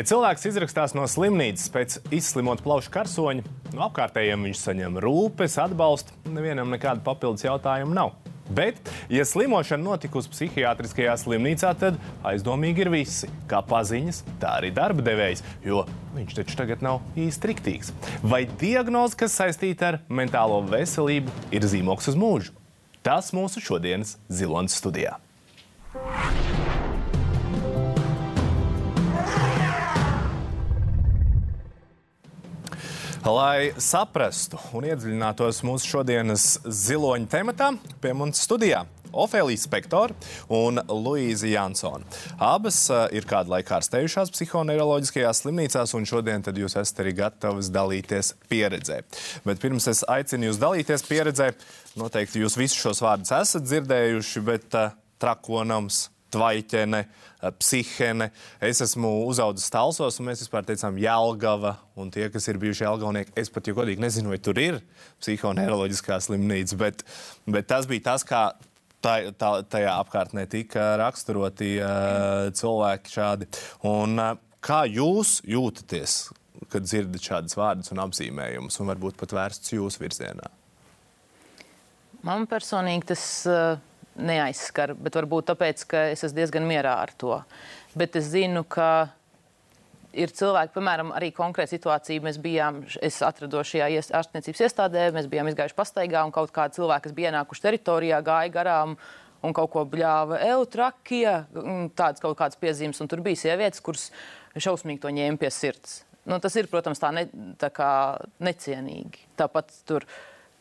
Ja cilvēks izrakstās no slimnīcas pēc izslimot plaušu karsoņa, no apkārtējiem viņš saņem rūpes, atbalstu, nevienam nekāda papildus jautājuma nav. Bet, ja slimošana notikusi psihiatriskajā slimnīcā, tad aizdomīgi ir visi. Kā paziņas, tā arī darba devējs, jo viņš taču tagad nav īsti riktīgs. Vai diagnoze, kas saistīta ar mentālo veselību, ir zīmoks uz mūžu? Tas mūsu šodienas Zilonas studijā. Lai saprastu un iedziļinātos mūsu šodienas ziloņa tematā, pie mums studijā Ofēlija Spektora un Luīza Jansona. Abas uh, ir kādu laiku ārstējušās psihoneiroloģiskajās slimnīcās, un šodien jūs esat arī gatavas dalīties pieredzē. Bet pirms es aicinu jūs dalīties pieredzē, noteikti jūs visus šos vārdus esat dzirdējuši, bet uh, trakonams, Tvaiķene, Psihene. Es esmu uzaugusi Talsos, un mēs vispār teicām Jālgava. Un tie, kas ir bijuši Jālgavnieki, es pat jau godīgi nezinu, vai tur ir psihoneiroloģiskā slimnīca, bet, bet tas bija tas, kā tā, tā, tajā apkārtnē tika raksturoti uh, cilvēki šādi. Un, uh, kā jūs jūtaties, kad dzirdat šādas vārdus un apzīmējumus, un varbūt pat vērsts jūsu virzienā? Man personīgi tas. Uh neaizskar, bet varbūt tāpēc, ka es esmu diezgan mierā ar to. Bet es zinu, ka ir cilvēki, piemēram, arī konkrēta situācija. Mēs bijām, es atrados šajā ārstniecības iestādē, mēs bijām izgājuši pastaigā, un kaut kādi cilvēki, kas bija ienākuši teritorijā, gāja garām un kaut ko bļāva eutrakija, tādas kaut kādas piezīmes, un tur bija sievietes, kuras šausmīgi to ņēma pie sirds. Nu, tas ir, protams, tā, ne, tā kā necienīgi. Tāpat tur ir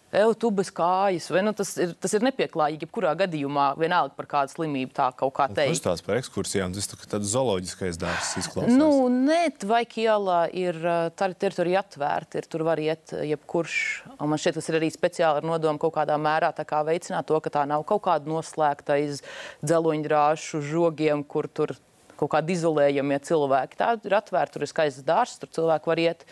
Eju, tu bez kājas, vai nu, tas, ir, tas ir nepieklājīgi. Jebkurā gadījumā, vienalga par kādu slimību, tā kaut kā teikt. Tas tāds par ekskursijām, tas tā, tāds zooloģiskais darbs izklausās. Nu, nē, vai Kielā ir tā teritorija atvērta, ir tur var iet jebkurš. Un man šķiet, tas ir arī speciāli ar nodomu kaut kādā mērā kā veicināt to, ka tā nav kaut kāda noslēgta aiz dzeloņdrāšu žogiem, kur tur kaut kādi izolējamie cilvēki. Tā ir atvērta, tur ir skaists dārsts, tur cilvēki var iet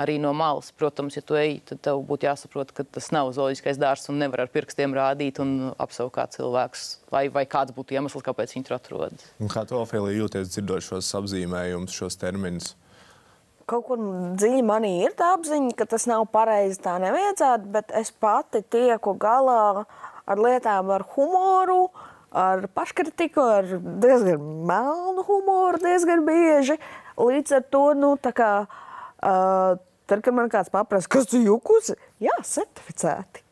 arī no malas. Protams, ja tu ej, tad tev būtu jāsaprot, ka tas nav zooloģiskais dārsts un nevar ar pirkstiem rādīt un apsaukāt cilvēkus. Vai, vai kāds būtu iemesls, kāpēc viņi tur atrodas? Kā tu, Ofēlija, jūties dzirdot šos apzīmējumus, šos terminus? Kaut kur dziļi manī ir tā apziņa, ka tas nav pareizi, tā nevajadzētu, bet es pati tieku galā ar lietām ar humoru, ar paškritiku, ar diezgan melnu humoru diezgan bieži. Līdz ar to, nu, tā kā uh, Tad, kad man kāds paprasta, kas tu jukusi, jā, certificēti.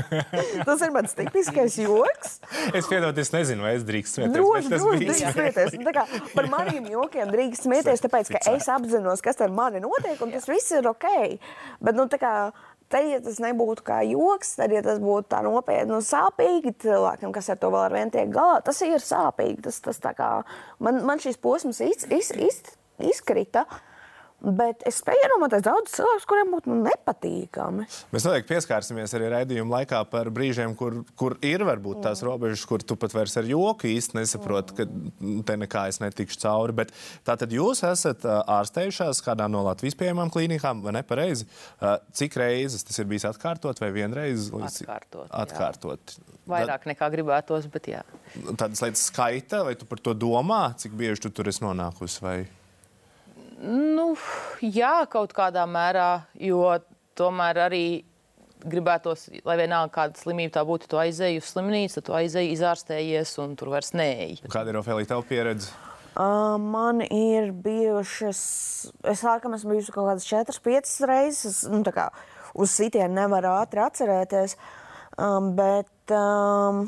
tas ir mans tipiskais joks. Es piedodu, es nezinu, vai es drīkstu smieties. Droši, droši drīkst smieties. Nu, kā, par maniem jokiem drīkst smieties, tāpēc, ka es apzinos, kas ar mani notiek, un tas viss ir ok. Bet, nu, tā kā, Tad, ja tas nebūtu kā joks, tad, ja tas būtu tā nopietni un sāpīgi cilvēkam, kas ar to vēl ar vienu tiek galā, tas ir sāpīgi. Tas, tas kā, man, man šis posms iz, iz, iz, izkrita. Uh, Bet es spēju iedomāties daudzus cilvēkus, kuriem būtu nu, nepatīkami. Mēs noteikti pieskārsimies arī raidījuma laikā par brīžiem, kur, kur ir varbūt tās mm. robežas, kur tu pat vairs ar joku īsti nesaproti, ka te nekā es netikšu cauri. Bet tātad jūs esat ārstējušās kādā no Latvijas pieejamām klīnikām, vai ne pareizi? Cik reizes tas ir bijis atkārtot vai vienreiz? Atkārtot. atkārtot. Jā. Vairāk nekā gribētos, bet jā. Tādas lietas skaita, vai tu par to domā, cik bieži tu tur esi nonākusi? Vai? Nu, jā, kaut kādā mērā, jo tomēr arī gribētos, lai vienalga kāda slimība tā būtu, tu aizēji uz slimnīcu, tu aizēji izārstējies un tur vairs neeji. Kāda ir Ofēlija tava pieredze? Uh, man ir bijušas, es laikam esmu bijusi kaut kādas 4-5 reizes, nu, tā kā uz sitienu nevar ātri atcerēties, um, bet um,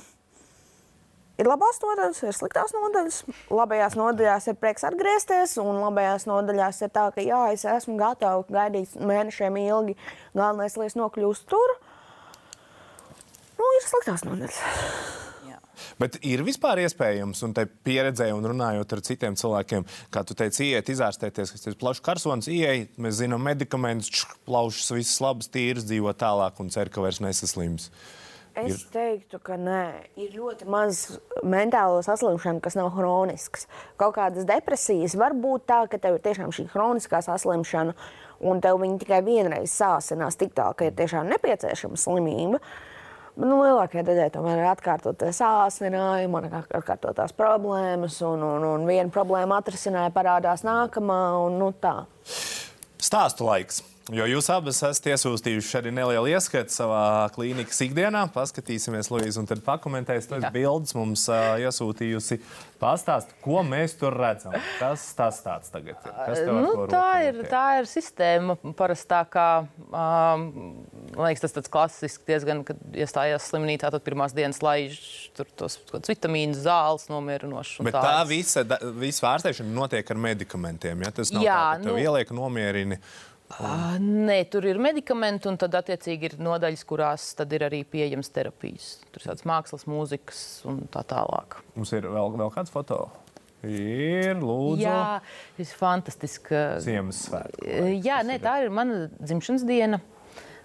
ir labās nodaļas, ir sliktās nodaļas. Labajās nodaļās ir prieks atgriezties, un labajās nodaļās ir tā, ka jā, es esmu gatava gaidīt mēnešiem ilgi. Galvenais, lai es nokļūstu tur. Nu, ir sliktās nodaļas. Bet ir vispār iespējams, un te pieredzē, un runājot ar citiem cilvēkiem, kā tu teici, iet, izārstēties, kas ir plašs karsons, ieej, mēs zinām medikamentus, plaušas, visas labas, tīras, dzīvo tālāk un cer, ka vairs nesaslims. Uh, Es ir... teiktu, ka nē, ir ļoti maz mentālo saslimšanu, kas nav chronisks. Kaut kādas depresijas var būt tā, ka tev ir tiešām šī chroniskā saslimšana, un tev viņa tikai vienreiz sāsinās tik tā, ka ir tiešām nepieciešama slimība. nu, lielākajai daļai tomēr ir atkārtoties āsinājumi, un atkārtotās problēmas, un, un, un viena problēma atrisināja, parādās nākamā, un nu, tā. Stāstu laiks. Jo jūs abas esat iesūtījuši arī nelielu ieskatu savā klīnikas ikdienā. Paskatīsimies, Lūija, un tad pakomentēsim. Tas bildes mums uh, iesūtījusi. Pastāst, ko mēs tur redzam. Kas tas tāds tagad ir? Kas nu, tā, ir tā ir sistēma parasti tā kā. Um, man liekas, tas tāds klasisks diezgan, kad iestājās slimnīcā, tad pirmās dienas laiž tur tos vitamīnu zāles nomierinošs. Bet tāds. tā visa, visa ārstēšana notiek ar medikamentiem. Ja? Tas nav Jā, tā, ka tev nu, ieliek nomierini. Uh, nē, tur ir medikamenti, un tad attiecīgi ir nodaļas, kurās ir arī pieejamas terapijas. Tur ir tādas mākslas, mūzikas un tā tālāk. Mums ir vēl, vēl kāds foto. Ir lūdzu. Jā, tas ir fantastiski. Ziemassvētku. Jā, nē, tā ir mana dzimšanas diena.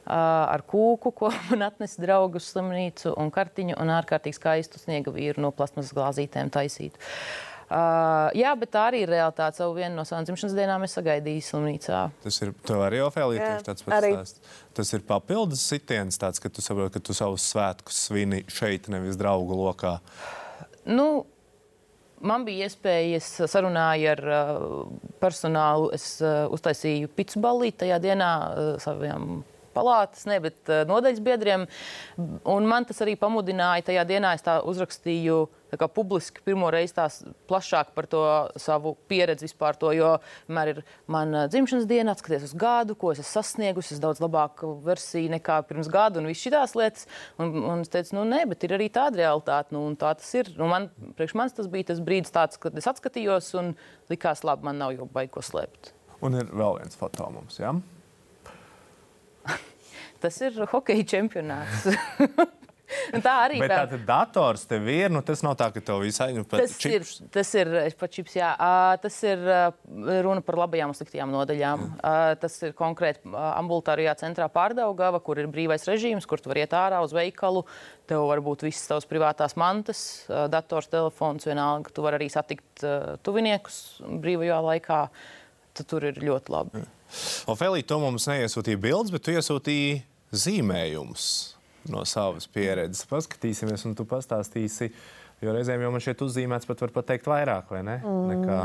Uh, ar kūku, ko man atnesa draugu uz slimnīcu, un kartiņu, un ārkārtīgi skaistu sniega vīru no plasmas glāzītēm taisītu. Uh, Uh, jā, bet tā arī ir realitāte. Savu vienu no savām dzimšanas dienām es sagaidīju slimnīcā. Tas ir arī Ofēlija, tieši tāds pats stāsts. Tas ir papildus sitiens, tāds, ka tu saproti, ka tu savus svētkus svini šeit, nevis draugu lokā. Nu, Man bija iespēja, es sarunāju ar uh, personālu, es uh, uztaisīju picu ballīti tajā dienā uh, saviem palātas, ne, bet uh, nodaļas biedriem. Un man tas arī pamudināja tajā dienā, es tā uzrakstīju kā, publiski pirmo reizi tās plašāk par to savu pieredzi vispār. To, jo vienmēr ir mana dzimšanas diena, atskaties uz gadu, ko es esmu sasniegusi. Es daudz labāku versiju nekā pirms gada un viss šīs lietas. Un, un es teicu, nu nē, bet ir arī tāda realitāte. Nu, tā tas ir. Nu, man, priekš manis tas bija tas brīdis, tāds, kad es atskatījos un likās, labi, man nav jau baigi ko slēpt. Un ir vēl viens foto mums. Ja? Tas ir hokeja čempionāts. tā arī ir. Tā tad dators tev ir, nu tas nav tā, ka tev visai nu, tas čips. ir. Tas ir pat čips, jā. Uh, tas ir uh, runa par labajām un sliktajām nodaļām. Mm. Uh, tas ir konkrēti ambulatārijā centrā pārdaugava, kur ir brīvais režīms, kur tu vari iet ārā uz veikalu. Tev var būt visas tavas privātās mantas, dators, telefons, vienalga. Tu vari arī satikt tuviniekus brīvajā laikā. Tad tur ir ļoti labi. Mm. Ofēlija, tu mums neiesūtīji bildes, bet tu iesūtīji zīmējumus no savas pieredzes. Paskatīsimies, un tu pastāstīsi. Jo reizēm jau man šeit uzzīmēts pat var pateikt vairāk, vai ne? Mm. Nekā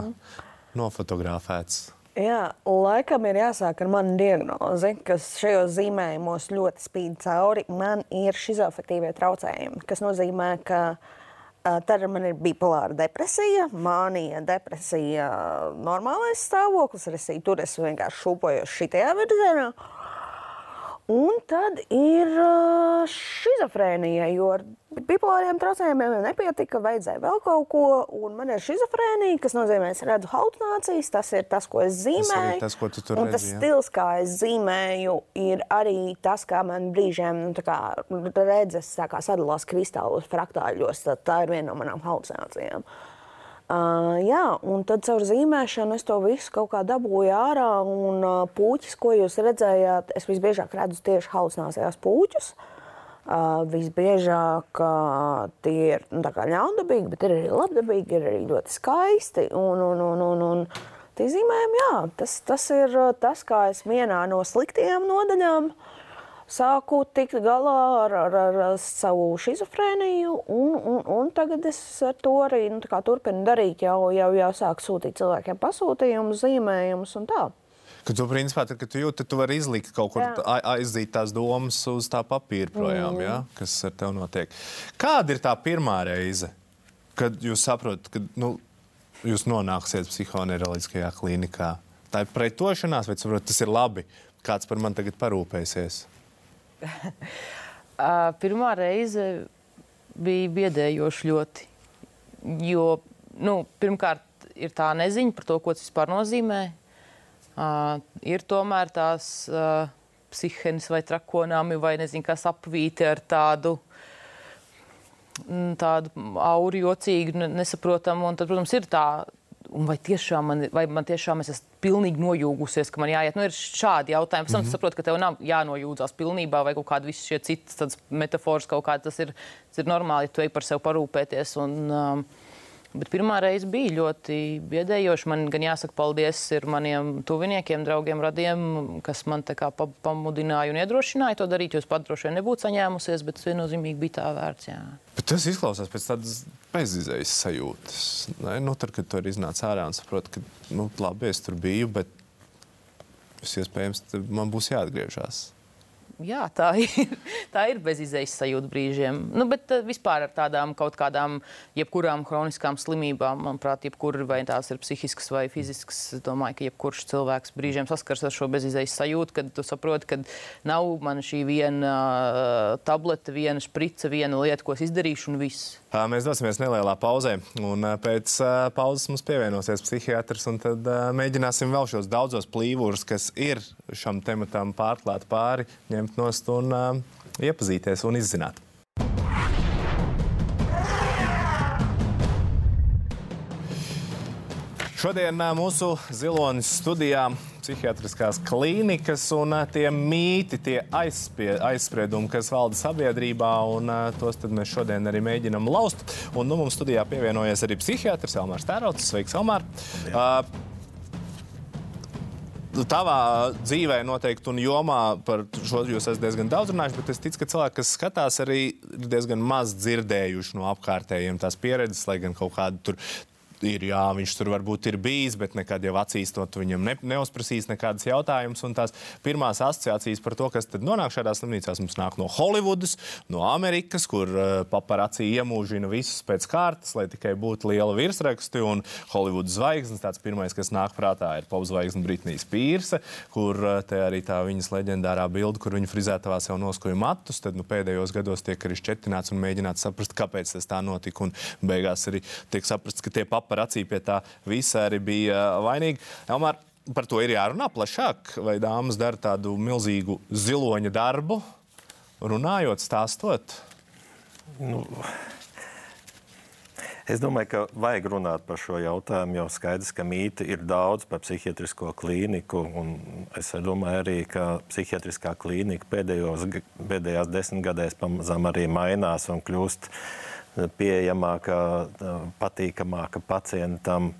nofotografēts. Jā, laikam ir jāsāk ar manu diagnozi, kas šajos zīmējumos ļoti spīd cauri. Man ir šizofrēnija traucējumi, kas nozīmē, ka tad man ir bipolāra depresija, mānija, depresija, normālais stāvoklis. Es tur es vienkārši šūpojos šitajā virzienā. Un tad ir schizofrēnija, jo ar bipolāriem traucējumiem nepietika, vajadzēja vēl kaut ko. Un man ir schizofrēnija, kas nozīmē, es redzu halucinācijas. Tas ir tas, ko es zīmēju. Tas, ko un redzi, tas stils, kā es zīmēju, ir arī tas, kā man brīžiem nu, kā, redzes kā sadalās kristālos, fraktāļos. Tā ir viena no manām halucinācijām. Uh, Uh, jā, un tad caur zīmēšanu es to visu kaut kā dabūju ārā. Un uh, puķis, ko jūs redzējāt, es visbiežāk redzu tieši halucinācijās puķus. Uh, visbiežāk uh, tie ir nu, ļaundabīgi, bet ir arī labdabīgi, ir arī ļoti skaisti. Un, un, un, un, un zīmējumi, jā, tas, tas ir tas, kā es vienā no sliktajām nodaļām uh, sāku tikt galā ar, ar, ar savu schizofrēniju, un, un, un tagad es ar to arī nu, turpinu darīt. Jau, jau, jau sāku sūtīt cilvēkiem pasūtījumus, zīmējumus un tā. Ka tu, principā, tad, kad tu jūti, tu vari izlikt kaut kur jā. aizdīt tās domas uz tā papīra projām, mm. ja, kas ar tevi notiek. Kāda ir tā pirmā reize, kad jūs saprotat, ka nu, jūs nonāksiet psihoneiroloģiskajā klīnikā? Tā ir pretošanās, vai saprot, tas ir labi? Kāds par mani tagad parūpēsies? Pirmā reize bija biedējoša ļoti. Jo nu, pirmkārt ir tā neziņa par to, ko tas vispār nozīmē. Uh, ir tomēr tās uh, psihenes vai trakonāmi vai nezinu, kas apvīti ar tādu, tādu auru jocīgu, nesaprotamu. Un tad, protams, ir tā Un vai tiešām man, vai man tiešām es esmu pilnīgi nojūgusies, ka man jāiet? Nu, ir šādi jautājumi. Pēc tam mm -hmm. saprotu, ka tev nav jānojūdzās pilnībā vai kaut kāda visi šie citas metafors kaut kā. Tas ir, tas ir normāli, ja tu ej par sevi parūpēties. Un, um, Bet pirmā reize bija ļoti biedējoša. Man gan jāsaka paldies maniem tuviniekiem, draugiem, radiem, kas man pamudināja un iedrošināja to darīt. Jūs pat droši vien nebūtu saņēmusies, bet tas viennozīmīgi bija tā vērts. Jā. Bet tas izklausās pēc tādas bezizējas sajūtas. Ne? Nu, tad, kad tu arī iznāc ārā un saproti, ka nu, labi, es tur biju, bet es iespējams man būs jāatgriežas jā, tā ir, tā ir bezizējas sajūta brīžiem. Nu, bet uh, vispār ar tādām kaut kādām, jebkurām kroniskām slimībām, manuprāt, jebkur, vai tās ir psihiskas vai fiziskas, es domāju, ka jebkurš cilvēks brīžiem saskars ar šo bezizējas sajūtu, kad tu saproti, ka nav man šī viena uh, tablete, viena sprice, viena lieta, ko es izdarīšu, un viss. Mēs dosimies nelielā pauzē, un pēc pauzes mums pievienosies psihiatrs, un tad mēģināsim vēl šos daudzos plīvurus, kas ir šam tematam pārklāt pāri, ņemt nost un iepazīties un izzināt. Šodien mūsu zilonis studijā psihiatriskās klīnikas un tie mīti, tie aizspie, aizspriedumi, kas valda sabiedrībā, un tos mēs šodien arī mēģinam laust. Un nu, mums studijā pievienojies arī psihiatrs Elmārs Tērauts. Sveiks, Elmār! Uh, Tavā dzīvē noteikti un jomā par šo jūs esat diezgan daudz runājuši, bet es ticu, ka cilvēki, kas skatās, arī ir diezgan maz dzirdējuši no apkārtējiem tās pieredzes, lai gan kaut kādu tur ir, jā, viņš tur varbūt ir bijis, bet nekad jau acīs to viņam ne, neuzprasīs nekādas jautājumas. Un tās pirmās asociācijas par to, kas tad nonāk šādās slimnīcās, mums nāk no Holivudas, no Amerikas, kur uh, paparacī iemūžina visus pēc kārtas, lai tikai būtu liela virsraksti. Un Holivudas zvaigznes, tāds pirmais, kas nāk prātā, ir popzvaigzne Britnijas Pīrse, kur uh, te arī tā viņas leģendārā bilde, kur viņa frizētavā sev noskoja matus. Tad nu, pēdējos gados tiek arī šķetināts un mēģināts saprast, kāpēc tas tā notika. Un beigās arī tiek saprasts, ka tie paparazzi paparacī pie tā visa arī bija vainīgi. Elmār, par to ir jārunā plašāk, vai dāmas dara tādu milzīgu ziloņa darbu, runājot, stāstot? Nu, Es domāju, ka vajag runāt par šo jautājumu. Jau skaidrs, ka mīti ir daudz par psihiatrisko klīniku. Es domāju, arī, ka psihiatriskā klīnika pēdējos, pēdējās desmitgadēs pamazām arī mainās un kļūst uh, pieejamāka, patīkamāka pacientam.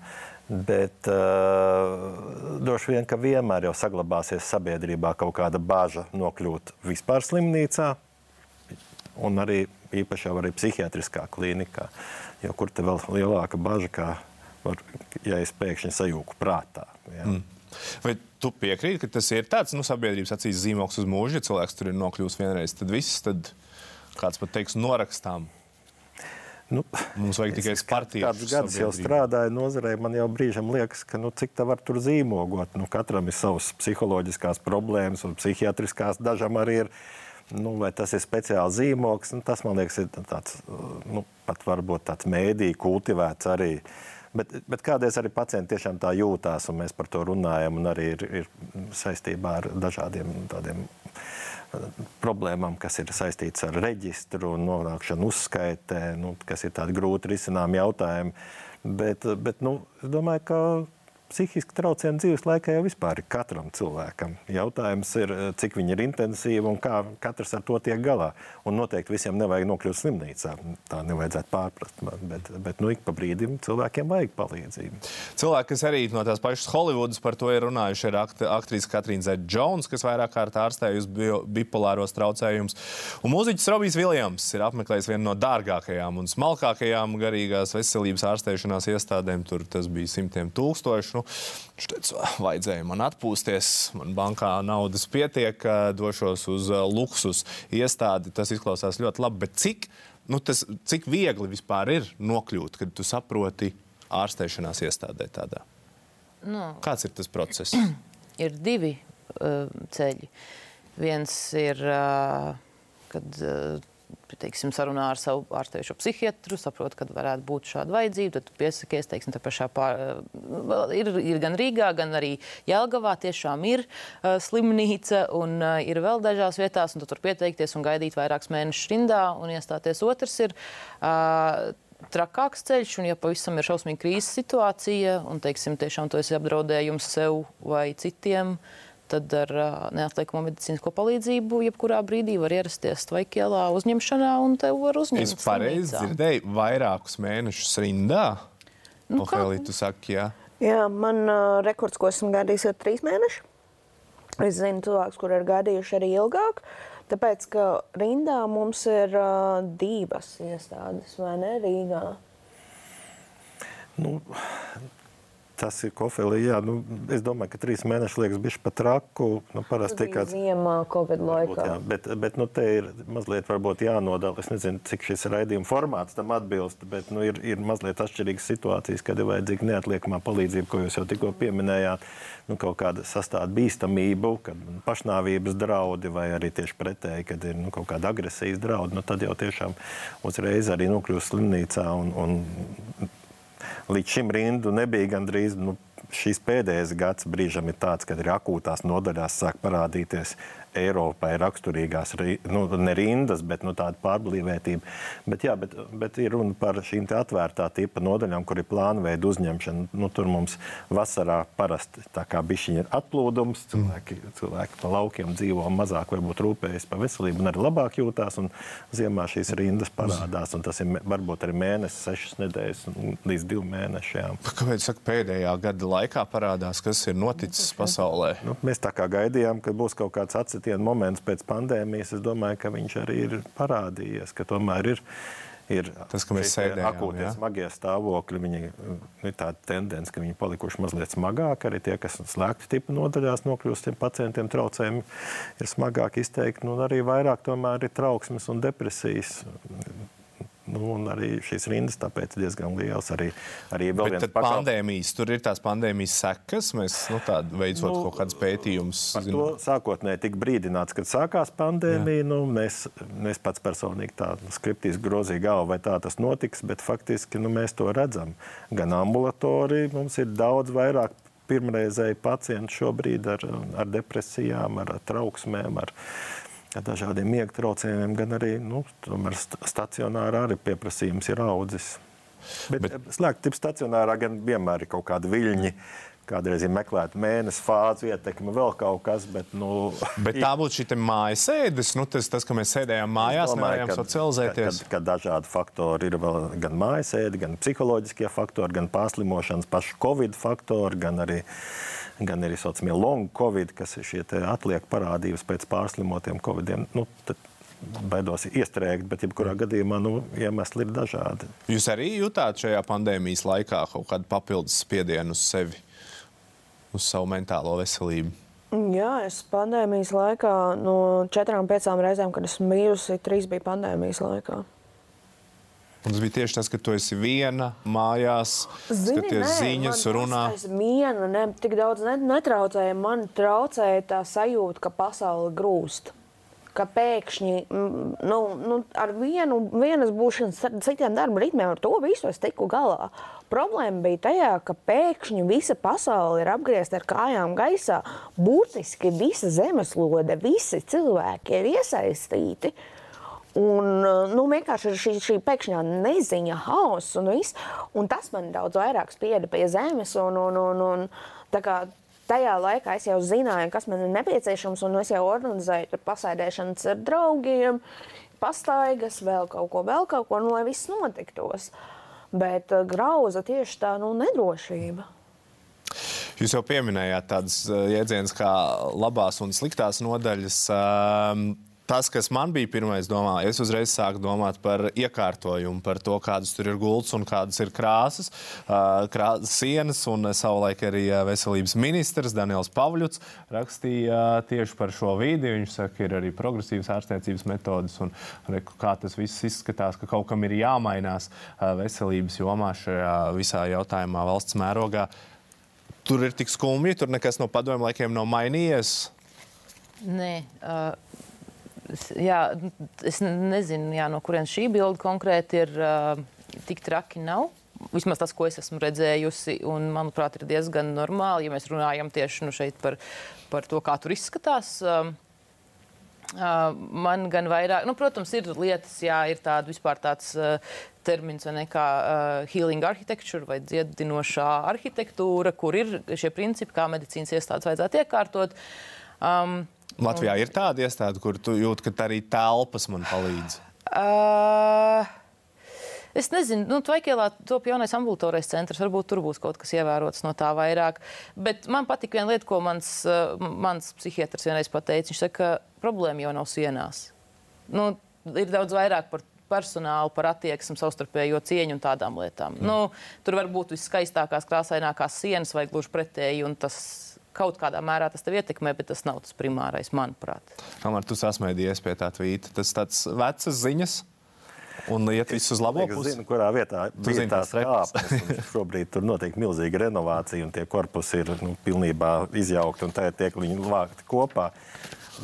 Bet uh, droši vien, ka vienmēr jau saglabāsies sabiedrībā kaut kāda bāža nokļūt vispār slimnīcā, un arī īpaši jau arī psihiatriskā klīnikā. Jo kur te vēl lielāka bažas, kā var, ja es pēkšņi sajūku prātā. Ja? Mm. Vai tu piekrīti, ka tas ir tāds nu, sabiedrības acīs zīmoks uz mūžu, ja cilvēks tur ir nokļuvis vienreiz, tad viss, tad kāds pat teiks, norakstām Nu, Mums vajag tikai partijas. Kādus gadus jau strādāju nozarē, man jau brīžam liekas, ka nu, cik tā var tur zīmogot. Nu, katram ir savas psiholoģiskās problēmas un psihiatriskās. Dažam arī ir, nu, vai tas ir speciāls zīmoks, nu, tas man liekas ir tāds, nu, pat varbūt tāds mēdī kultivēts arī. Bet, bet kādreiz arī pacienti tiešām tā jūtās, un mēs par to runājam, un arī ir, ir saistībā ar dažādiem tādiem problēmām, kas ir saistītas ar reģistru nonākšanu uzskaitē, nu, kas ir tādi grūti risinām jautājumi. Bet, bet nu, es domāju, ka psihiski traucējumi dzīves laikā jau vispār ir katram cilvēkam. Jautājums ir, eh, cik viņi ir intensīvi un kā katrs ar to tiek galā. Un noteikti visiem nevajag nokļūt slimnīcā. Tā nevajadzētu pārprast. Man, bet, bet nu, ik pa brīdim cilvēkiem vajag palīdzību. Cilvēki, kas arī no tās pašas Holivudas par to ir runājuši, ir akt aktrise Katrīna Zeta-Jones, kas vairāk kārt ārstējusi bipolāros traucējumus. Un mūziķis Robijs Viljams ir apmeklējis vienu no dārgākajām un smalkākajām garīgās veselības ārstēšanās iestādēm. Tur tas bija simtiem tūkstoši nu, teica, vajadzēja man atpūsties, man bankā naudas pietiek, došos uz luksus iestādi. Tas izklausās ļoti labi, bet cik, nu, tas, cik viegli vispār ir nokļūt, kad tu saproti ārstēšanās iestādē tādā? Nu, Kāds ir tas process? Ir divi uh, ceļi. Viens ir, uh, kad uh, teiksim, sarunā ar savu ārstējušo psihiatru, saprot, ka varētu būt šāda vajadzība, tad piesakies, teiksim, tā pašā pār, ir, ir gan Rīgā, gan arī Jelgavā tiešām ir uh, slimnīca un uh, ir vēl dažās vietās, un tu tur pieteikties un gaidīt vairākus mēnešus rindā un iestāties. Otrs ir uh, trakāks ceļš, un ja pavisam ir šausmīga krīzes situācija, un, teiksim, tiešām to esi apdraudējums sev vai citiem, uh, tad ar neatliekamo medicīnisko palīdzību jebkurā brīdī var ierasties Tvaikielā uzņemšanā un te var uzņemt. Es pareizi dzirdēju vairākus mēnešus rindā. Nu, kā- Ofēlī, tu saki, jā. Jā, man uh, rekords, ko esmu gaidījis, ir trīs mēneši. Es zinu, cilvēkus, kuriem ir gaidījuši arī ilgāk. Tāpēc, ka rindā mums ir uh, divas iestādes, vai ne? Rīgā. Nu, tas ir kofēlī. Jā, nu, es domāju, ka trīs mēneši liekas bišķi pat traku. Nu, parasti bija kāds ziemā, Covid Varbūt, laikā. jā, bet, bet nu, te ir mazliet varbūt jānodala. Es nezinu, cik šis raidījuma formāts tam atbilst, bet nu, ir, ir mazliet atšķirīgas situācijas, kad ir vajadzīga neatliekamā palīdzība, ko jūs jau tikko pieminējāt. Nu, kaut kāda sastāvda bīstamība, kad pašnāvības draudi vai arī tieši pretēji, kad ir nu, kaut kāda agresijas draudi, nu, tad jau tiešām uzreiz arī nokļūst slimnīcā. Un, un līdz šim rindu nebija gandrīz. Nu, Šīs pēdējais gads brīžam ir tāds, kad ir akūtās nodaļās sāk parādīties Eiropai raksturīgās, ri- nu, ne rindas, bet nu, tāda pārblīvētība. Bet, jā, bet, bet ir runa par šīm atvērtā tipa nodaļām, kur ir plāna veida uzņemšana. Nu, tur mums vasarā parasti ir atplūdums, cilvēki, cilvēki pa laukiem dzīvo mazāk, varbūt rūpējas par veselību un arī labāk jūtās. Un ziemā šīs rindas parādās, un tas ir varbūt arī mēnesis, sešas nedēļas un līdz divu mēnešiem. Kāpēc saka, pēdējā gada laikā parādās, kas ir noticis pasaulē? Nu, mēs tā kā gaidījām, ka būs kaut kāds atsitiens moments pēc pandēmijas. Es domāju, ka viņš arī ir parādījies, ka tomēr ir. Ir Tas, ka mēs sēdējām, akūtie jā. smagie stāvokļi, viņi ir tāda tendence, ka viņi palikuši mazliet smagāki. Arī tie, kas slēgti tipu nodaļās nokļūst, tiem pacientiem traucējumi ir smagāk izteikti. Nu, arī vairāk tomēr ir trauksmes un depresijas. Nu, un arī šīs rindas tāpēc diezgan lielas. Arī, arī vēl viens pakal- pandēmijas, tur ir tās pandēmijas sekas. Mēs nu, tādu veicot Nu, kaut kādus pētījumus. Par to sākotnēji tika brīdināts, kad sākās pandēmija. Nu, mēs, mēs pats personīgi tādu skriptīzi grozīju galvu, vai tā tas notiks, bet faktiski nu, mēs to redzam. Gan ambulatorija mums ir daudz vairāk pirmreizēji pacienti šobrīd ar, ar depresijām, ar trauksmēm. Ar, ar Dažādiem miega traucējumiem, gan arī nu, stacionārā arī pieprasījums ir audzis. Bet, Bet- bet slēgt tipu stacionārā gan vienmēr ir kaut kādi viļņi. Kādreiz ir meklēta mēnesis, fāzi, ietekme, vēl kaut kas. Bet, nu, Bet tā būtu šī mājas sēdes, nu, tas, tas, ka mēs sēdējām mājās, nevarējām socializēties. Kad, kad dažādi faktori ir vēl gan mājasēdi, gan psiholoģiskie faktori, gan pārslimošanas, paši covid faktori, gan arī, gan arī saucamie long covid, kas ir šie atliek parādības pēc pārslimotiem covidiem. Nu, tad Baidos iestrēgt, bet jebkurā gadījumā nu, iemesli ir dažādi. Jūs arī jutāt šajā pandēmijas laikā kaut kādu papildus spiedienu uz sevi, uz savu mentālo veselību? Jā, es pandēmijas laikā no četrām, piecām reizēm, kad esmu bijusi, trīs bija pandēmijas laikā. Un tas bija tieši tas, ka tu esi viena mājās, skaties ziņas, runā. Es viena, ne, tik daudz net, netraucēja. Man traucēja tā sajūta, ka pasaule grūst. Ka pēkšņi nu, nu, ar vienu, vienas būšanas, citiem darba ritmiem, ar to visu es tiku galā. Problēma bija tajā, ka pēkšņi visa pasaule ir apgriezta ar kājām gaisā. Būtiski visa zemeslode, visi cilvēki ir iesaistīti. Un, uh, nu, vienkārši šī, šī pēkšņā neziņa, haoss un viss. Un tas man daudz vairāk spieda pie zemes. Un, un, un, un, tajā laikā es jau zināju, kas man ir nepieciešams, un es jau organizēju tur pasēdēšanas ar draugiem, pastaigas, vēl kaut ko, vēl kaut ko, nu, lai viss notiktos. Bet uh, grauza tieši tā nu, nedrošība. Jūs jau pieminējāt tādas uh, jēdzienas kā labās un sliktās nodaļas. Um, Tas, kas man bija pirmais domā, es uzreiz sāku domāt par iekārtojumu, par to, kādas tur ir gultas un kādas ir krāsas, krā, sienas. Un savulaik arī veselības ministrs Daniels Pavļuts rakstīja tieši par šo vidi. Viņš saka, ir arī progresīvas ārstniecības metodas un reku, kā tas viss izskatās, ka kaut kam ir jāmainās veselības jomā šajā visā jautājumā valsts mērogā. Tur ir tik skumji, tur nekas no padomju laikiem nav mainījies. Nē, uh, jā, es nezinu, jā, no kurienes šī bilde konkrēti ir. Tik traki nav. Vismaz tas, ko es esmu redzējusi, un manuprāt, ir diezgan normāli, ja mēs runājam tieši nu, par, par to, kā tur izskatās. Uh, man gan vairāk, nu, protams, ir lietas, jā, ir tāda vispār tāds uh, termins, vai ne kā uh, healing architecture vai dziedinošā arhitektūra, kur ir šie principi, kā medicīnas iestādes vajadzētu iekārtot. Um, Latvijā ir tāda iestāde, kur tu jūti, ka arī telpas man palīdz. Uh, Es nezinu, nu, Tvaikielā top jaunais ambulatorais centrs. Varbūt tur būs kaut kas ievērots no tā vairāk. Bet man patīk viena lieta, ko mans, uh, mans psihiatrs vienreiz pateica. Viņš saka, ka problēma jau nav sienās. Nu, ir daudz vairāk par personālu, par attieksmi, savstarpējo cieņu un tādām lietām. Mm. Nu, tur var būt viskaistākās, krāsainākās sienas vai gluži pretēji. Tas kaut kādā mērā tas tev ietekmē, bet tas nav tas primārais, manuprāt. Kamēr tu sasmējies pie tā tvīta, tas tāds vecas ziņas. Un iet viss uz labo pusi. Es zinu, kurā vietā bija tās kāpnes. Šobrīd tur notiek milzīga renovācija, un tie korpusi ir nu, pilnībā izjaukti, un tagad tiek viņi vākti kopā.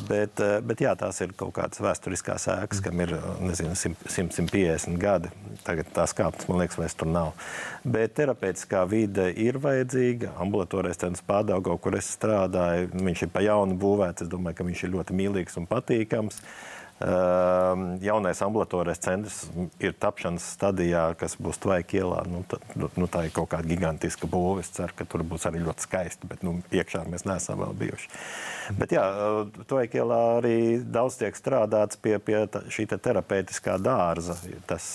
Bet, eh, bet jā, tās ir kaut kādas vēsturiskās ēkas, kam ir nezinu, 100, 150 gadi. Tagad tās kāpnes, man liekas, vairs tur nav. Bet terapeitiskā vide ir vajadzīga. Ambulatorais centrs Pārdaugā, kur es strādāju, viņš ir pa jaunu būvēts. Es domāju, ka viņš ir ļoti mīlīgs un patīkams. Uh, jaunais ambulatorais centrs ir tapšanas stadijā, kas būs Tvaika ielā. Nu, tā, nu, nu, tā ir kaut kāda gigantiska būve. Es ceru, ka tur būs arī ļoti skaisti, bet nu, iekšā mēs neesam vēl bijuši. Bet jā, Tvaika ielā arī daudz tiek strādāts pie, pie tā, šī te terapeitiskā dārza. Tas,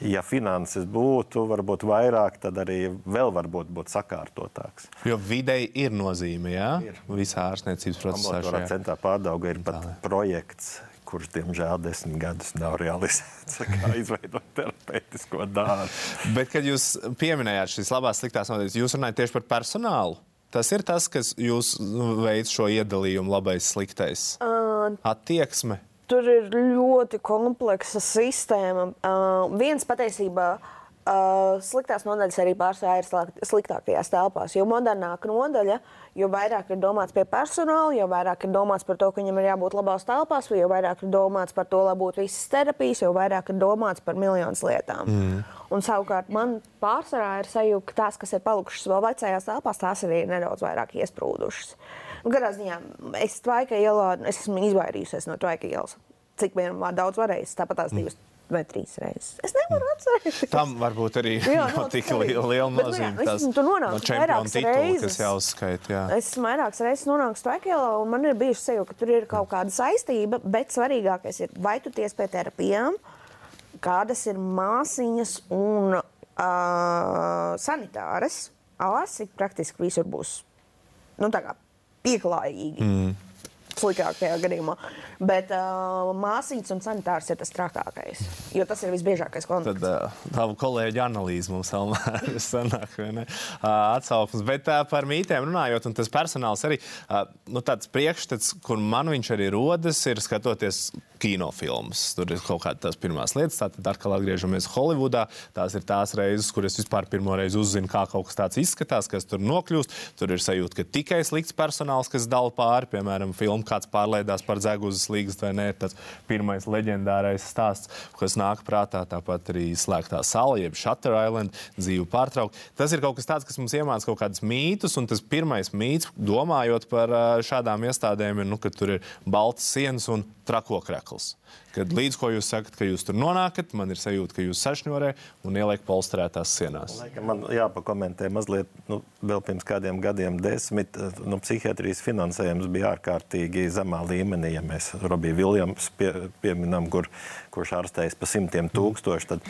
ja finanses būtu, varbūt vairāk, tad arī vēl varbūt būtu sakārtotāks. Jo videi ir nozīme, jā? Ir. Visā ārstniecības procesā. Ambulatorā centrā pārdauga ir pat projekts kurš, diemžēl, desmit gadus nav realizēts, kā izveidot terapeitisko dārzu. Bet, kad jūs pieminējāt šīs labās, sliktās nodaļas, jūs runājat tieši par personālu. Tas ir tas, kas jūs nu, veids šo iedalījumu, labais, sliktais. Uh, Attieksme. Tur ir ļoti kompleksa sistēma. Uh, viens patiesībā uh, Uh, sliktās nodaļas arī pārsvarā ir sliktākajās telpās. Jo modernāka nodaļa, jo vairāk ir domāts pie personāla, jo vairāk ir domāts par to, ka viņam ir jābūt labās telpās, jo vairāk ir domāts par to, lai būtu visas terapijas, jo vairāk ir domāts par miljonus lietām. Mm. Un savukārt man pārsvarā ir sajūta, ka tās, kas ir palikušas vēl vecajās telpās, tās arī ir nedaudz vairāk iesprūdušas. Nu, Garā ziņā es, ielā, es esmu izvairījusies no tvaika ielas, cik vien daudz varējis. Tāpat tās divas. Mm vai trīs reizes. Es nevaru atcerēties. Tam varbūt arī jā, nav tik liela, liela nozīme. Bet, nu, jā, tur nonāks no vairākas titulu, reizes. Kas jāuzskait, jā. Es vairākas reizes nonāku Stākēlā, un man ir bijuši sev, ka tur ir kaut kāda saistība, bet svarīgākais ir, vai tu ties pie terapijām, kādas ir māsiņas un uh, sanitāras. Ārsti praktiski visur būs nu, pieklājīgi. Mm sliktākajā gadījumā. Bet uh, māsītes un sanitārs ir tas trakākais, jo tas ir visbiežākais kontakts. Tad uh, tavu kolēģi analīze mums vēl sanāk, uh, atsauksmes. Bet uh, par mītēm runājot, un tas personāls arī, uh, nu tāds priekšstats, kur man viņš arī rodas, ir skatoties kinofilmas. Tur ir kaut kādas pirmās lietas, tad atkal atgriežamies Holivudā. Tās ir tās reizes, kur es vispār pirmo reizi uzzinu, kā kaut kas tāds izskatās, kas tur nokļūst. Tur ir sajūta, ka tikai slikts personāls, kas dala pāri, piemēram, filmu kāds pārlaidās par dzeguzes līgas vai nē. Tas pirmais leģendārais stāsts, kas nāk prātā, tāpat arī slēgtā sala, jeb Shutter Island, dzīve pārtraukt. Tas ir kaut kas tāds, kas mums iemāca kaut kādus mītus, un tas pirmais mīts, domājot par šādām iestādēm, ir, nu, ka tur ir baltas sienas un trako krekls. Kad līdz ko jūs sakat, ka jūs tur nonākat, man ir sajūta, ka jūs sašņorē un ieliek polsterētās sienās. Man jāpakomentē mazliet, nu, vēl pirms kādiem gadiem, desmit, nu, psihiatrijas finansējums bija ārkārtīgi zemā līmenī. Ja mēs Robiju Viljams pie, pieminam, kur, kurš ārstējas pa simtiem tūkstoši, tad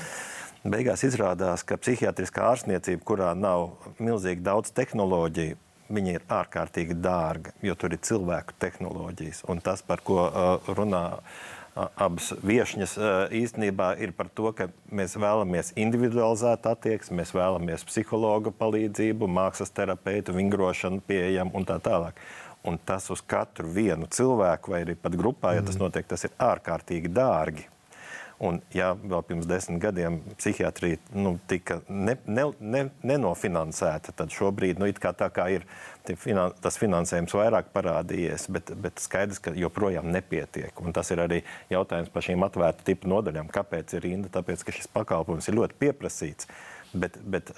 beigās izrādās, ka psihiatriskā ārstniecība, kurā nav milzīgi daudz tehnoloģiju, viņi ir ārkārtīgi dārgi, jo tur ir cilvēku tehnoloģijas. Un tas, par ko uh, runā uh, abas viesņas, uh, īstenībā ir par to, ka mēs vēlamies individualizēt attieksmi, mēs vēlamies psihologa palīdzību, mākslas terapeitu, vingrošanu pieejamu un tā tālāk. Un tas uz katru vienu cilvēku vai arī pat grupā, ja tas mm. notiek, tas ir ārkārtīgi dārgi. Un, ja vēl pirms desmit gadiem psihiatrija nu, tika ne, ne, ne, nenofinansēta, tad šobrīd nu, tā kā ir finan, tas finansējums vairāk parādījies, bet, bet skaidrs, ka joprojām nepietiek. Un tas ir arī jautājums par šīm atvērtu tipu nodaļām. Kāpēc ir rinda? Tāpēc, ka šis pakalpojums ir ļoti pieprasīts bet, bet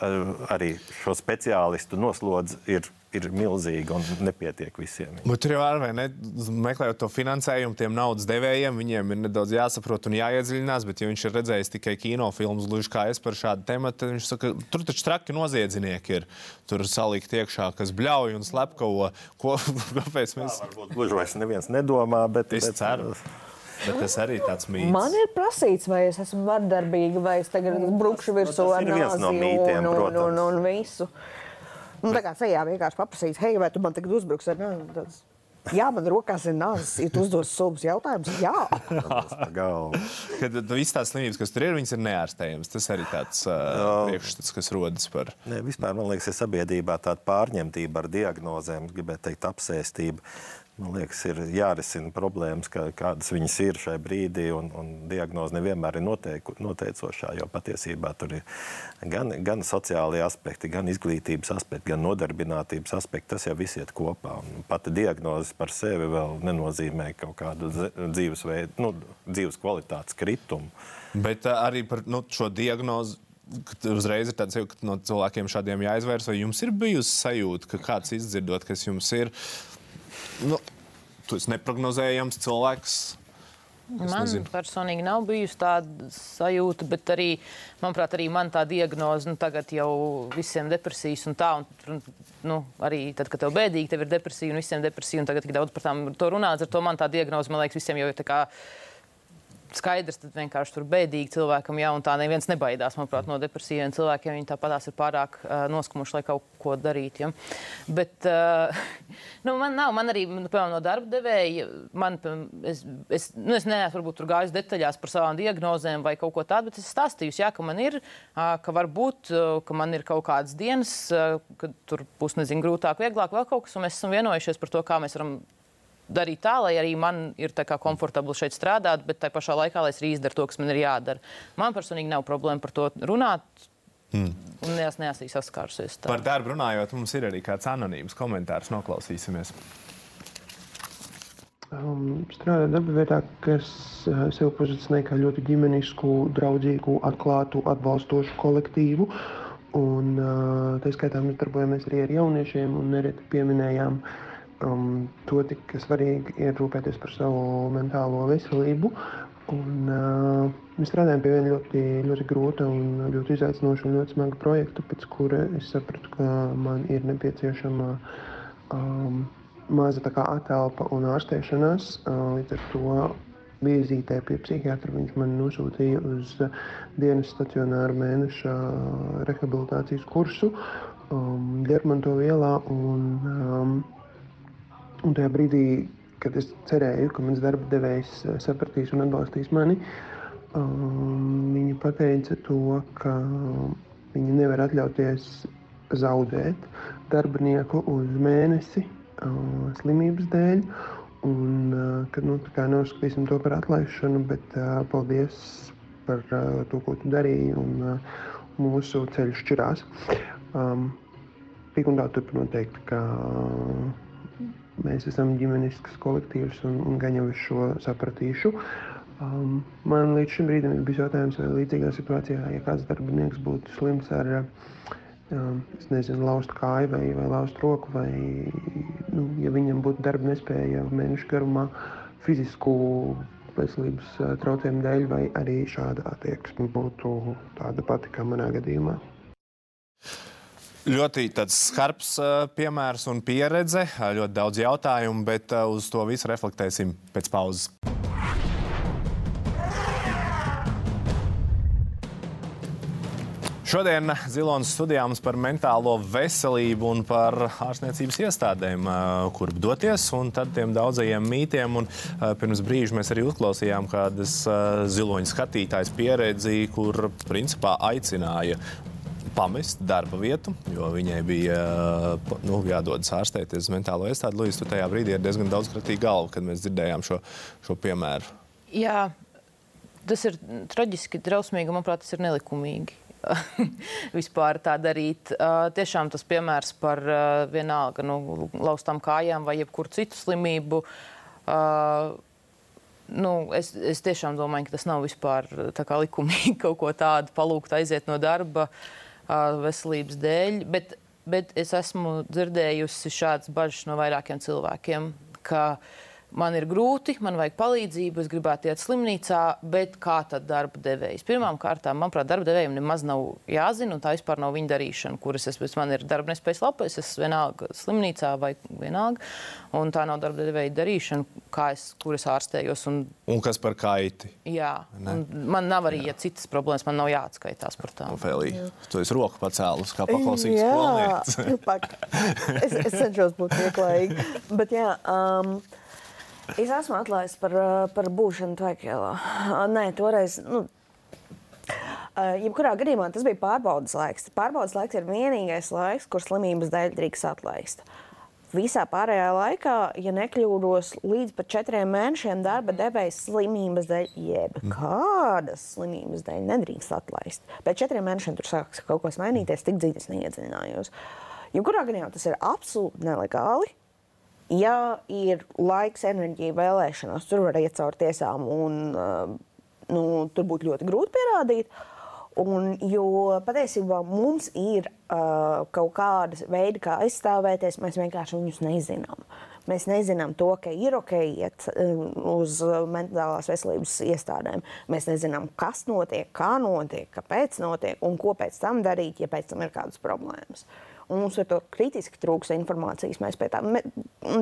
arī šo speciālistu noslodzi ir, ir milzīga un nepietiek visiem. Bet tur jau arī ne, meklējot to finansējumu, tiem naudas devējiem, viņiem ir nedaudz jāsaprot un jāiedziļinās. Bet, ja viņš ir redzējis tikai kinofilmus, gluži kā es par šādu tematu, tad viņš saka, tur taču traki noziedznieki ir. Tur salikt iekšā, kas bļauj un slepkavo. Ko, kāpēc mēs? Gluži vairs neviens nedomā, bet. Es bet, ceru. Bet tas arī ir tāds mīts. Man ir prasīts, vai es esmu vardarbīga, vai es tagad brukšu virsū tas ar ir viens no nāzi mītiem, un, un, un, un visu. Nu, tā kā sejā vienkārši paprasīs, hei, vai tu man tagad uzbruksi ar? Tāds, Jā, man rokās ir nāzes. Ja tu uzdos subus jautājumus, jā. Kad tu visas tās slimības, kas tur ir, viņas ir neārstējamas. Tas arī tāds uh, priekšstats, kas rodas par. Nē, vispār man liekas, ir sabiedrībā tāda pārņemtība ar diagnozēm, gribētu teikt, apsēstība. Man liekas, ir jārisina problēmas, kā, kādas viņas ir šai brīdī, un, un diagnoze nevienmēr ir noteiku, noteicošā, jo patiesībā tur ir gan, gan sociālie aspekti, gan izglītības aspekti, gan nodarbinātības aspekti. Tas jau viss iet kopā. Un pati diagnoze par sevi vēl nenozīmē kaut kādu dzīvesveidu, nu, dzīves kvalitātes kritumu. Bet uh, arī par nu, šo diagnozi. Uzreiz ir tāds, ka no cilvēkiem šādiem jāizvērš, vai jums ir bijusi sajūta, ka kāds izdzirdot, kas jums ir, nu, tu esi neprognozējams cilvēks. Es Man nezinu. personīgi nav bijusi tāda sajūta, bet arī, manuprāt, arī man tā diagnoze, nu, tagad jau visiem depresijas un tā, un, nu, arī tad, kad tev bēdīgi, tev ir depresija un visiem depresija, un tagad tik daudz par tām to runāts, ar to man tā diagnoze, man liekas, visiem jau ir tā kā skaidrs, tad vienkārši tur bēdīgi cilvēkam, jā, un tā neviens nebaidās, manuprāt, no depresijiem cilvēkiem. Viņi tāpatās ir pārāk uh, noskumuši, lai kaut ko darītu. Ja? Bet uh, nu, man nav, man arī, nu, piemēram, no darba devēja, man, es, es, nu, es neesmu varbūt tur gājis detaļās par savām diagnozēm vai kaut ko tādu, bet es stāstīju, jā, ka man ir, uh, ka varbūt, uh, ka man ir kaut kādas dienas, uh, kad tur būs, nezinu, grūtāk, vieglāk, vēl kaut kas, un mēs esam vienojušies par to, kā mēs varam darīt tā, lai arī man ir tā kā komfortabli šeit strādāt, bet tā pašā laikā, lai es arī izdaru to, kas man ir jādara. Man personīgi nav problēma par to runāt. Mm. Un es neesmu saskārusies tā. Par darbu runājot, mums ir arī kāds anonīms komentārs. Noklausīsimies. Um, strādāt darba vietā, kas uh, sev pozicionē kā ļoti ģimenisku, draudzīgu, atklātu, atbalstošu kolektīvu. Un, uh, tā skaitā mēs darbojamies arī ar jauniešiem un nereti pieminējām um, to, cik svarīgi ir rūpēties par savu mentālo veselību. Un, uh, mēs strādājam pie viena ļoti, ļoti grūta un ļoti izaicinoša un ļoti smaga projekta, pēc kura es sapratu, ka man ir nepieciešama um, maza tā kā atelpa un ārstēšanās. Uh, līdz ar to vizītē pie psihiatra viņš man nosūtīja uz dienas stacionāru mēneša rehabilitācijas kursu um, Germantovu ielā. Un, um, un tajā brīdī, kad es cerēju, ka mans darba devējs uh, sapratīs un atbalstīs mani, um, viņa pateica to, ka viņa nevar atļauties zaudēt darbinieku uz mēnesi uh, slimības dēļ. Un, uh, kad nu, neuzskatīsim to par atlaišanu, bet uh, paldies par uh, to, ko tu darīji. Un, uh, mūsu ceļš šķirās. Um, Tik un tā turpinot teikt, ka mēs esam ģimenisks kolektīvs un, un gan jau es šo sapratīšu. Um, man līdz šim brīdim ir bijis jautājums, vai līdzīgā situācijā, ja kāds darbinieks būtu slims ar um, es nezinu, laustu kāju vai, vai laustu roku, vai nu, ja viņam būtu darba nespēja mēnešu garumā fizisku veselības uh, traucējumu dēļ, vai arī šāda attieksme būtu tāda pati kā manā gadījumā. Ļoti skarbs uh, piemērs un pieredze, uh, ļoti daudz jautājumu, bet uh, uz to visu reflektēsim pēc pauzes. Šodien Zilonas studijā mums par mentālo veselību un par ārstniecības iestādēm, kurp doties, un tad tiem daudzajiem mītiem. Un, pirms brīža mēs arī uzklausījām kādas ziloņa skatītājas pieredzi, kur principā aicināja pamest darba vietu, jo viņai bija nu, jādodas ārstēties uz mentālo iestādi. Lūdzu, tu tajā brīdī ir diezgan daudz kratīga galva, kad mēs dzirdējām šo, šo piemēru. Jā, tas ir traģiski, drausmīgi, manuprāt, tas ir nelikumīgi. Vispār tā darīt. Uh, tiešām tas piemērs par uh, vienalga nu, laustām kājām vai jebkuru citu slimību. Uh, nu, es, es tiešām domāju, ka tas nav vispār likumīgi kaut ko tādu palūgt aiziet no darba uh, veselības dēļ. Bet, bet es esmu dzirdējusi šādas bažas no vairākiem cilvēkiem, ka man ir grūti, man vajag palīdzību, es gribētu iet slimnīcā, bet kā tad darba devējs? Pirmkārt, manuprāt, darba devējiem nemaz nav jāzina, un tā vispār nav viņa darīšana, kuras es pēc man ir darba nespējas lapa, es esmu vienalga slimnīcā vai vienalga, un tā nav darba devēja darīšana, kā es, kur es ārstējos. Un, un kas par kaiti? Jā, man nav arī, ja citas problēmas, man nav jāatskaitās par tām. Ofēlija, tu esi roku pacēlus, kā paklausīgs skolnieks. es, es cenšos būt pieklājīgi, bet jā. Um, Es esmu atlaists par, eh, par būšanu Tvaikielā. Nē, toreiz. Nu, Jebkurā gadījumā tas bija pārbaudas laiks. Pārbaudas laiks ir vienīgais laiks, kur slimības dēļ drīkst atlaist. Visā pārējā laikā, ja nekļūdos līdz pat četriem mēnešiem, darba devējs slimības dēļ, jeb kādas slimības dēļ nedrīkst atlaist. Pēc četriem mēnešiem tur sāks kaut kas mainīties, tik dziļi es neiedziļinājos. Jebkurā gadījumā tas ir absolūti nelegāli ja ir laiks, enerģija, vēlēšanās, tur var iet cauri tiesām, un uh, nu, tur būtu ļoti grūti pierādīt. Un, jo patiesībā mums ir uh, kaut kāda veida, kā aizstāvēties, mēs vienkārši viņus nezinām. Mēs nezinām to, ka ir ok iet uh, uz mentālās veselības iestādēm. Mēs nezinām, kas notiek, kā notiek, kāpēc notiek un ko pēc tam darīt, ja pēc tam ir kādas problēmas. Uh, mums ar to kritiski trūks informācijas. Mēs pie tā, me,